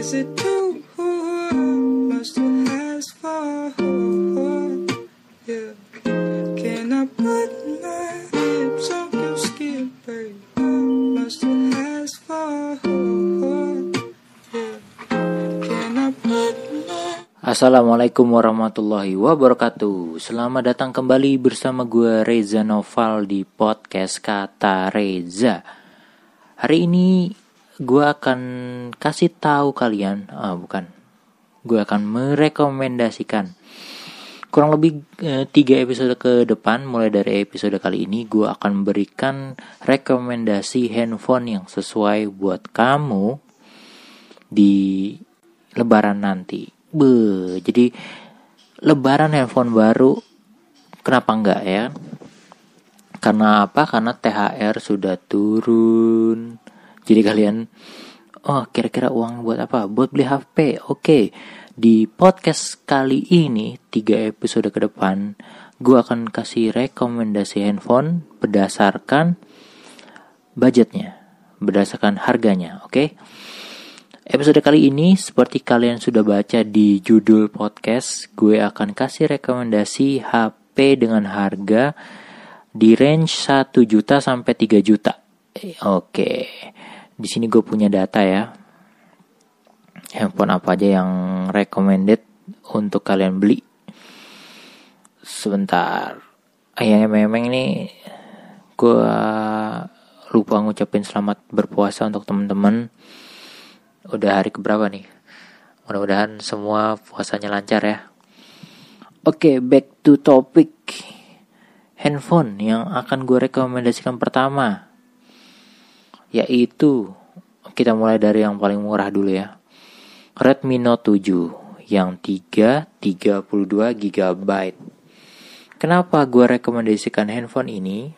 Is it too much to ask for? Yeah. Can I put my lips on your skin, babe? Much to ask for? Yeah. Can I put my Assalamualaikum warahmatullahi wabarakatuh Selamat datang kembali bersama gue Reza Noval di podcast Kata Reza Hari ini gue akan kasih tahu kalian ah bukan Gue akan merekomendasikan Kurang lebih eh, tiga episode ke depan Mulai dari episode kali ini Gue akan memberikan rekomendasi handphone yang sesuai buat kamu Di lebaran nanti Be, jadi lebaran handphone baru kenapa enggak ya? Karena apa? Karena THR sudah turun. Jadi kalian oh kira-kira uang buat apa? Buat beli HP. Oke. Di podcast kali ini tiga episode ke depan gue akan kasih rekomendasi handphone berdasarkan budgetnya, berdasarkan harganya, oke? Episode kali ini, seperti kalian sudah baca di judul podcast, gue akan kasih rekomendasi HP dengan harga di range 1 juta sampai 3 juta. Oke, di sini gue punya data ya. Handphone apa aja yang recommended untuk kalian beli. Sebentar, yang emang ini gue lupa ngucapin selamat berpuasa untuk teman-teman. Udah hari keberapa nih? Mudah-mudahan semua puasanya lancar ya. Oke back to topic. Handphone yang akan gue rekomendasikan pertama yaitu kita mulai dari yang paling murah dulu ya. Redmi Note 7 yang 3 32 GB kenapa gue rekomendasikan handphone ini?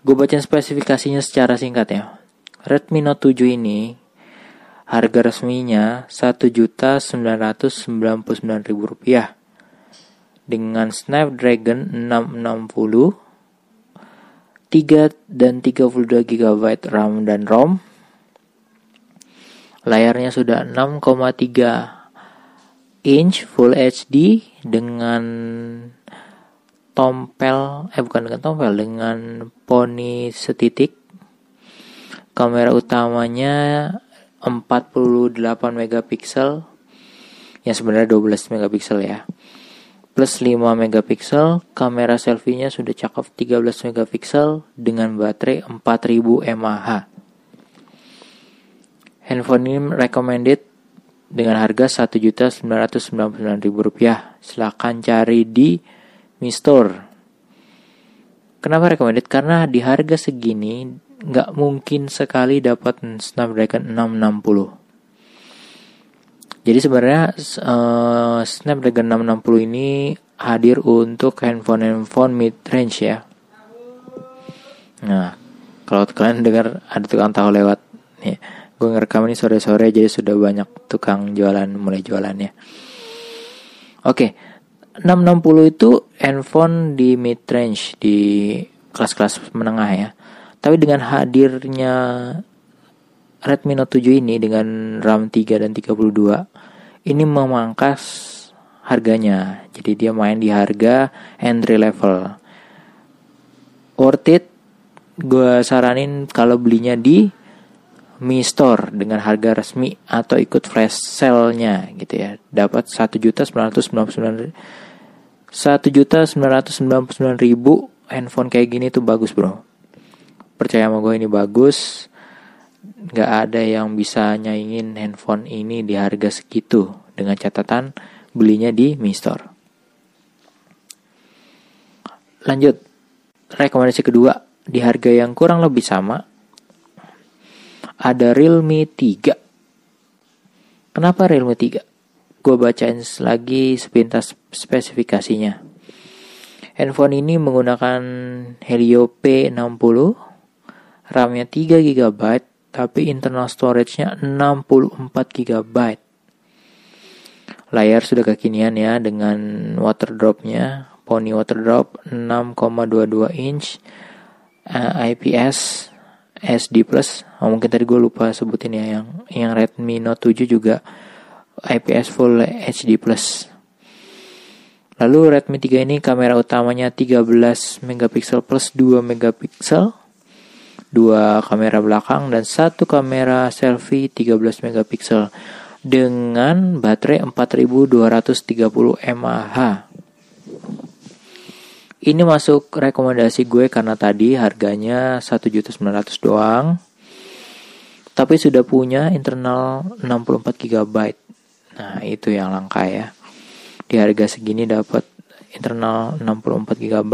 Gue baca spesifikasinya secara singkat ya. Redmi Note 7 ini Harga resminya Rp1.999.000 dengan Snapdragon 660 3 dan 32 GB RAM dan ROM. Layarnya sudah 6,3 inch Full HD dengan tompel eh bukan dengan tompel dengan poni setitik. Kamera utamanya 48 megapiksel yang sebenarnya 12 megapiksel ya plus 5 megapiksel kamera selfie-nya sudah cakep 13 megapiksel dengan baterai 4000 mAh handphone ini recommended dengan harga Rp1.999.000 silahkan cari di Mi Store kenapa recommended? karena di harga segini nggak mungkin sekali dapat Snapdragon 660. Jadi sebenarnya uh, Snapdragon 660 ini hadir untuk handphone-handphone mid range ya. Nah, kalau kalian dengar ada tukang tahu lewat, ya, gue ngerekam ini sore-sore jadi sudah banyak tukang jualan mulai jualan ya. Oke, 660 itu handphone di mid range di kelas-kelas menengah ya. Tapi dengan hadirnya Redmi Note 7 ini dengan RAM 3 dan 32 ini memangkas harganya. Jadi dia main di harga entry level. Worth it gue saranin kalau belinya di Mi Store dengan harga resmi atau ikut flash sale-nya gitu ya. Dapat 1.999 1.999 ribu handphone kayak gini tuh bagus bro percaya sama gue ini bagus nggak ada yang bisa nyaingin handphone ini di harga segitu dengan catatan belinya di Mi Store. Lanjut, rekomendasi kedua di harga yang kurang lebih sama ada Realme 3. Kenapa Realme 3? Gue bacain lagi sepintas spesifikasinya. Handphone ini menggunakan Helio P60 RAM-nya 3 GB, tapi internal storage-nya 64 GB. Layar sudah kekinian ya dengan water drop-nya, Pony water drop 6,22 inch uh, IPS SD Plus. Oh, mungkin tadi gue lupa sebutin ya yang yang Redmi Note 7 juga IPS Full HD Plus. Lalu Redmi 3 ini kamera utamanya 13 megapiksel plus 2 megapiksel, dua kamera belakang dan satu kamera selfie 13 megapiksel dengan baterai 4230 mAh. Ini masuk rekomendasi gue karena tadi harganya 1.900 doang. Tapi sudah punya internal 64 GB. Nah, itu yang langka ya. Di harga segini dapat internal 64 GB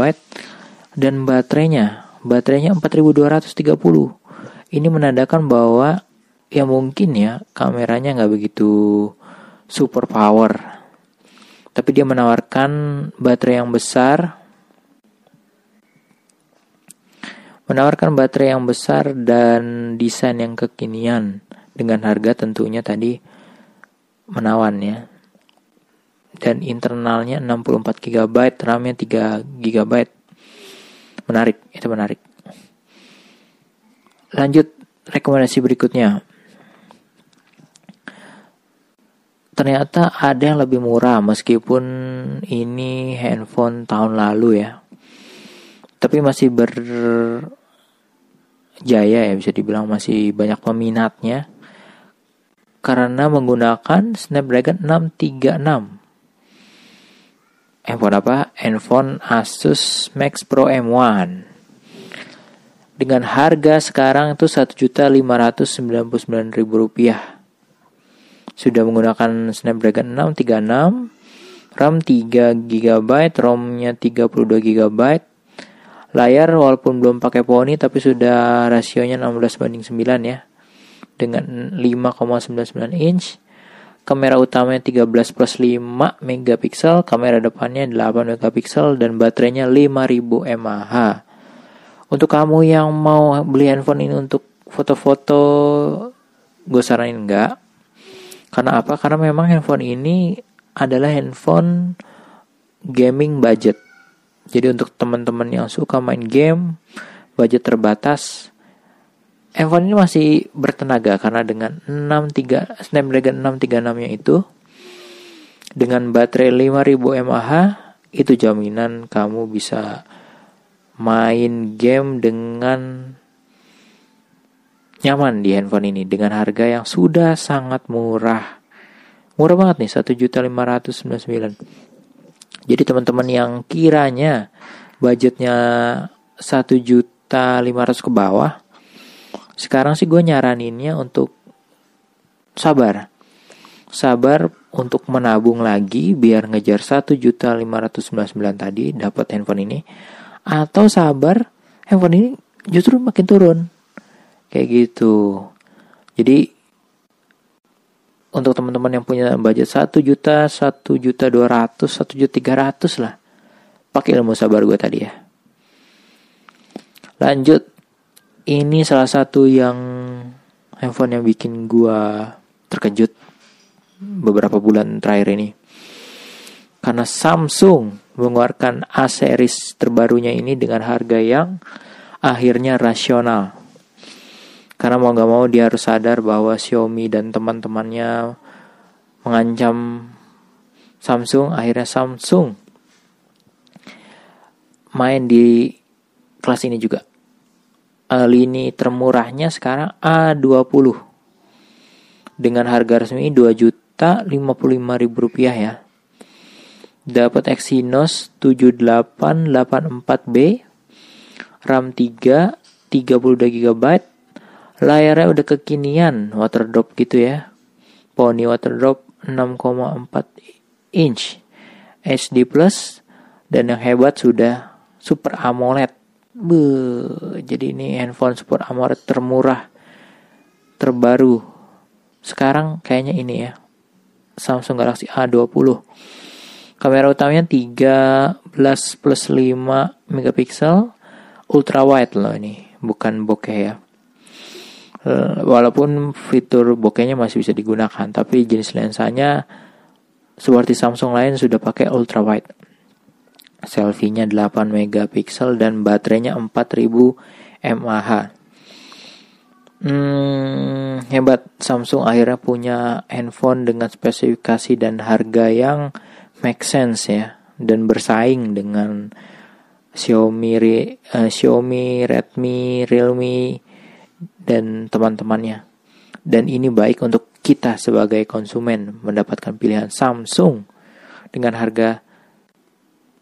dan baterainya, baterainya 4230. Ini menandakan bahwa ya mungkin ya kameranya nggak begitu super power. Tapi dia menawarkan baterai yang besar menawarkan baterai yang besar dan desain yang kekinian dengan harga tentunya tadi menawan ya. Dan internalnya 64 GB, RAM-nya 3 GB. Menarik, itu menarik. Lanjut rekomendasi berikutnya. Ternyata ada yang lebih murah meskipun ini handphone tahun lalu ya. Tapi masih ber jaya ya bisa dibilang masih banyak peminatnya karena menggunakan Snapdragon 636. Handphone apa? Handphone Asus Max Pro M1. Dengan harga sekarang itu Rp1.599.000. Sudah menggunakan Snapdragon 636, RAM 3 GB, ROM-nya 32 GB, Layar walaupun belum pakai poni tapi sudah rasionya 16 banding 9 ya. Dengan 5,99 inch. Kamera utamanya 13 plus 5 megapiksel, kamera depannya 8 megapiksel dan baterainya 5000 mAh. Untuk kamu yang mau beli handphone ini untuk foto-foto, gue saranin enggak. Karena apa? Karena memang handphone ini adalah handphone gaming budget jadi untuk teman-teman yang suka main game, budget terbatas, handphone ini masih bertenaga karena dengan 63 Snapdragon 636-nya itu dengan baterai 5000 mAh itu jaminan kamu bisa main game dengan nyaman di handphone ini dengan harga yang sudah sangat murah. Murah banget nih, 1.599. Jadi teman-teman yang kiranya budgetnya satu juta lima ratus ke bawah, sekarang sih gue nyaraninnya untuk sabar, sabar untuk menabung lagi biar ngejar satu juta lima ratus sembilan sembilan tadi dapat handphone ini, atau sabar handphone ini justru makin turun, kayak gitu. Jadi untuk teman-teman yang punya budget 1 juta, 1 juta 200, 1 juta 300 lah. Pakai ilmu sabar gue tadi ya. Lanjut, ini salah satu yang handphone yang bikin gue terkejut beberapa bulan terakhir ini. Karena Samsung mengeluarkan A series terbarunya ini dengan harga yang akhirnya rasional karena mau gak mau dia harus sadar bahwa Xiaomi dan teman-temannya mengancam Samsung. Akhirnya Samsung main di kelas ini juga. Uh, lini termurahnya sekarang A20 dengan harga resmi 2 juta 55 ribu rupiah ya. Dapat Exynos 7884B, RAM 3, 32 GB, Layarnya udah kekinian, water drop gitu ya. Pony water drop 6,4 inch HD plus dan yang hebat sudah Super AMOLED. Be, jadi ini handphone Super AMOLED termurah terbaru. Sekarang kayaknya ini ya. Samsung Galaxy A20. Kamera utamanya 13 plus 5 megapiksel ultra wide loh ini, bukan bokeh ya. Eh, walaupun fitur bokehnya masih bisa digunakan tapi jenis lensanya seperti Samsung lain sudah pakai ultra wide selfie-nya 8 megapiksel dan baterainya 4000 mAh Hmm, hebat Samsung akhirnya punya handphone dengan spesifikasi dan harga yang make sense ya dan bersaing dengan Xiaomi, uh, Xiaomi, Redmi, Realme dan teman-temannya. Dan ini baik untuk kita sebagai konsumen mendapatkan pilihan Samsung dengan harga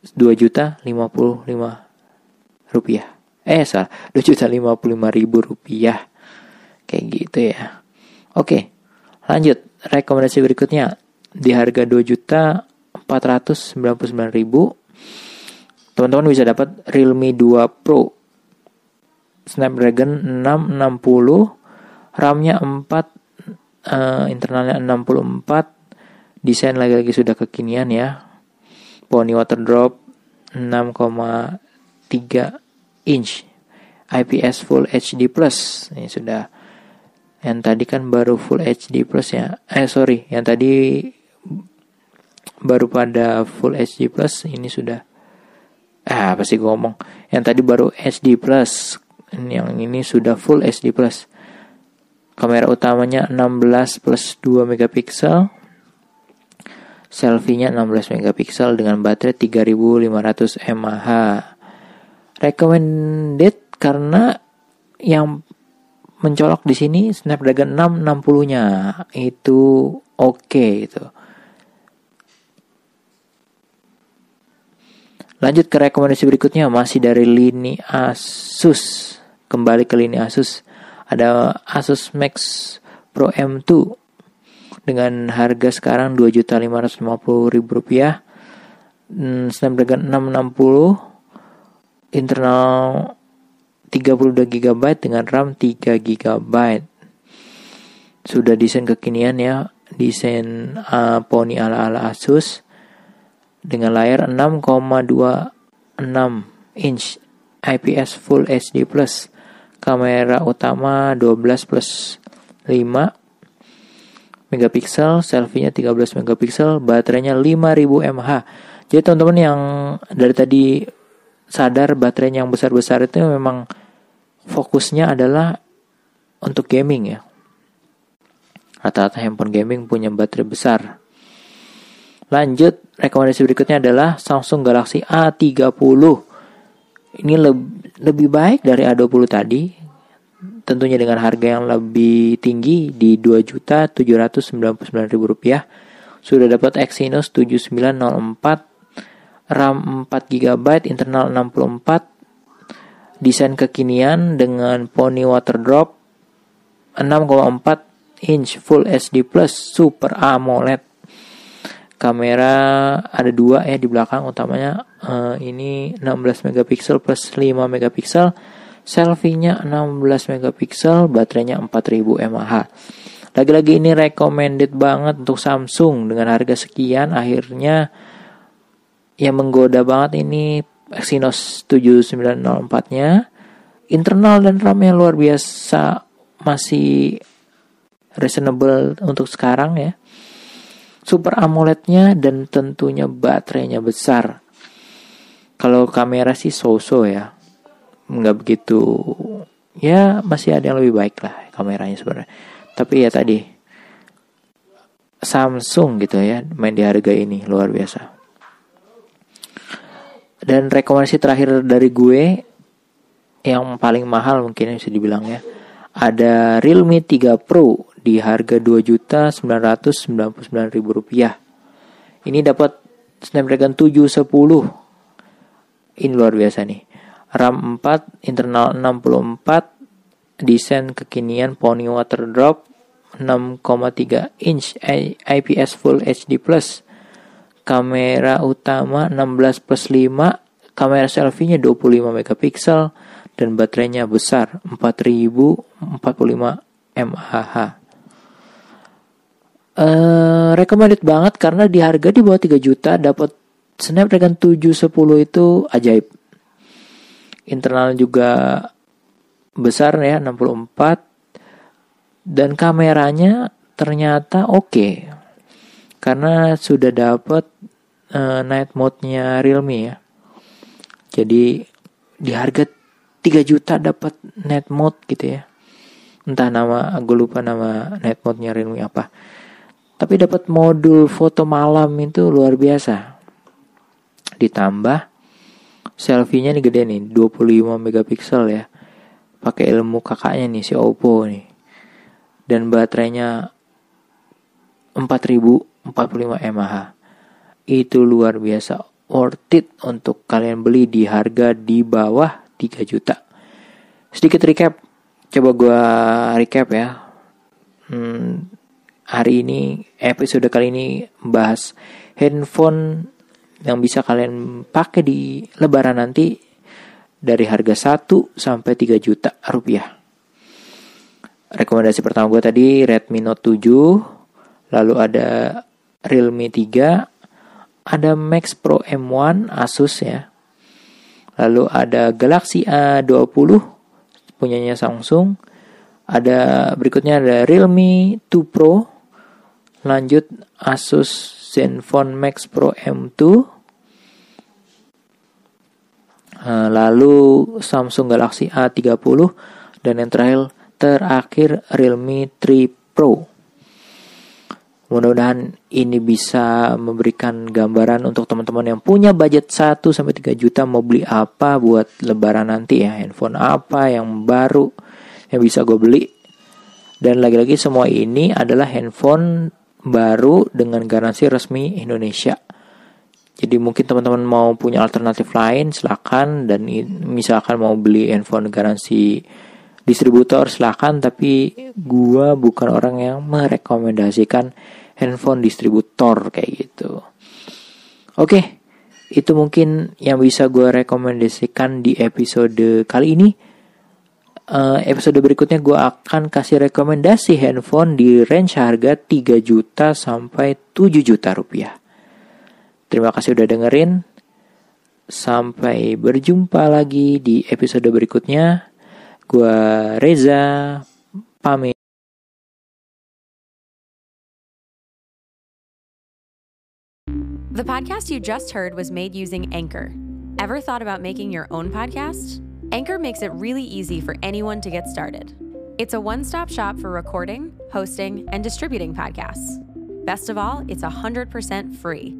2 juta 55 rupiah. Eh salah, 2 juta 55 ribu rupiah Kayak gitu ya. Oke, lanjut. Rekomendasi berikutnya di harga 2 juta 499 ribu teman-teman bisa dapat Realme 2 Pro Snapdragon 660 RAM-nya 4 uh, eh, internalnya 64 desain lagi-lagi sudah kekinian ya Pony Water Drop 6,3 inch. IPS Full HD Plus. Ini sudah yang tadi kan baru Full HD Plus ya. Eh sorry yang tadi baru pada Full HD Plus ini sudah. Ah apa sih gue ngomong? Yang tadi baru HD Plus yang ini sudah Full HD Plus. Kamera utamanya 16 plus 2 megapiksel selfie-nya 16 megapiksel dengan baterai 3500 mAh recommended karena yang mencolok di sini Snapdragon 660-nya itu oke okay, gitu. Lanjut ke rekomendasi berikutnya masih dari lini Asus. Kembali ke lini Asus. Ada Asus Max Pro M2 dengan harga sekarang Rp2.550.000 rupiah. Hmm, Snapdragon 660 internal 32 GB dengan RAM 3 GB. Sudah desain kekinian ya, desain uh, poni ala-ala Asus dengan layar 6,26 inch IPS Full HD Plus. Kamera utama 12 plus 5 megapiksel, selfie-nya 13 megapiksel, baterainya 5000 mAh. Jadi teman-teman yang dari tadi sadar baterainya yang besar-besar itu memang fokusnya adalah untuk gaming ya. Rata-rata handphone gaming punya baterai besar. Lanjut, rekomendasi berikutnya adalah Samsung Galaxy A30. Ini leb lebih baik dari A20 tadi. Tentunya dengan harga yang lebih tinggi di Rp2.799.000. Sudah dapat Exynos 7904 RAM 4 GB, internal 64 desain kekinian dengan pony water drop 6,4 inch Full HD Plus Super AMOLED kamera ada dua ya di belakang utamanya uh, ini 16 megapiksel plus 5 megapiksel selfie-nya 16 megapiksel baterainya 4000 mAh lagi-lagi ini recommended banget untuk Samsung dengan harga sekian akhirnya yang menggoda banget ini Exynos 7904-nya internal dan RAM yang luar biasa masih reasonable untuk sekarang ya. Super AMOLED-nya dan tentunya baterainya besar. Kalau kamera sih so-so ya. Nggak begitu ya masih ada yang lebih baik lah kameranya sebenarnya. Tapi ya tadi Samsung gitu ya main di harga ini luar biasa. Dan rekomendasi terakhir dari gue yang paling mahal mungkin bisa dibilang ya. Ada Realme 3 Pro di harga Rp2.999.000 rupiah. Ini dapat Snapdragon 710. Ini luar biasa nih. RAM 4, internal 64, desain kekinian Pony Water Drop 6,3 inch IPS Full HD kamera utama 16 plus 5 kamera selfie-nya 25 megapiksel dan baterainya besar 4045 mAh Uh, recommended banget karena di harga di bawah 3 juta dapat Snapdragon 710 itu ajaib. Internal juga besar ya 64 dan kameranya ternyata oke. Okay karena sudah dapat uh, night mode-nya Realme ya. Jadi di harga 3 juta dapat night mode gitu ya. entah nama gue lupa nama night mode-nya Realme apa tapi dapat modul foto malam itu luar biasa ditambah selfie-nya nih gede nih 25 megapiksel ya. Pakai ilmu kakaknya nih si Oppo nih. Dan baterainya 4045 mAh. Itu luar biasa worth it untuk kalian beli di harga di bawah 3 juta. Sedikit recap coba gue recap ya. Hmm, hari ini episode kali ini bahas handphone yang bisa kalian pakai di lebaran nanti dari harga 1 sampai 3 juta rupiah rekomendasi pertama gue tadi Redmi Note 7 lalu ada Realme 3 ada Max Pro M1 Asus ya. Lalu ada Galaxy A20 punyanya Samsung. Ada berikutnya ada Realme 2 Pro. Lanjut Asus Zenfone Max Pro M2. Eh, lalu Samsung Galaxy A30 dan yang terakhir terakhir Realme 3 Pro. Mudah-mudahan ini bisa memberikan gambaran untuk teman-teman yang punya budget 1 sampai 3 juta mau beli apa buat lebaran nanti ya. Handphone apa yang baru yang bisa gue beli. Dan lagi-lagi semua ini adalah handphone baru dengan garansi resmi Indonesia. Jadi mungkin teman-teman mau punya alternatif lain silakan dan misalkan mau beli handphone garansi distributor silakan tapi gua bukan orang yang merekomendasikan handphone distributor kayak gitu. Oke, itu mungkin yang bisa gue rekomendasikan di episode kali ini. Uh, episode berikutnya gue akan kasih rekomendasi handphone di range harga 3 juta sampai 7 juta rupiah. Terima kasih udah dengerin. Sampai berjumpa lagi di episode berikutnya. Gue Reza pamit. The podcast you just heard was made using Anchor. Ever thought about making your own podcast? Anchor makes it really easy for anyone to get started. It's a one stop shop for recording, hosting, and distributing podcasts. Best of all, it's 100% free.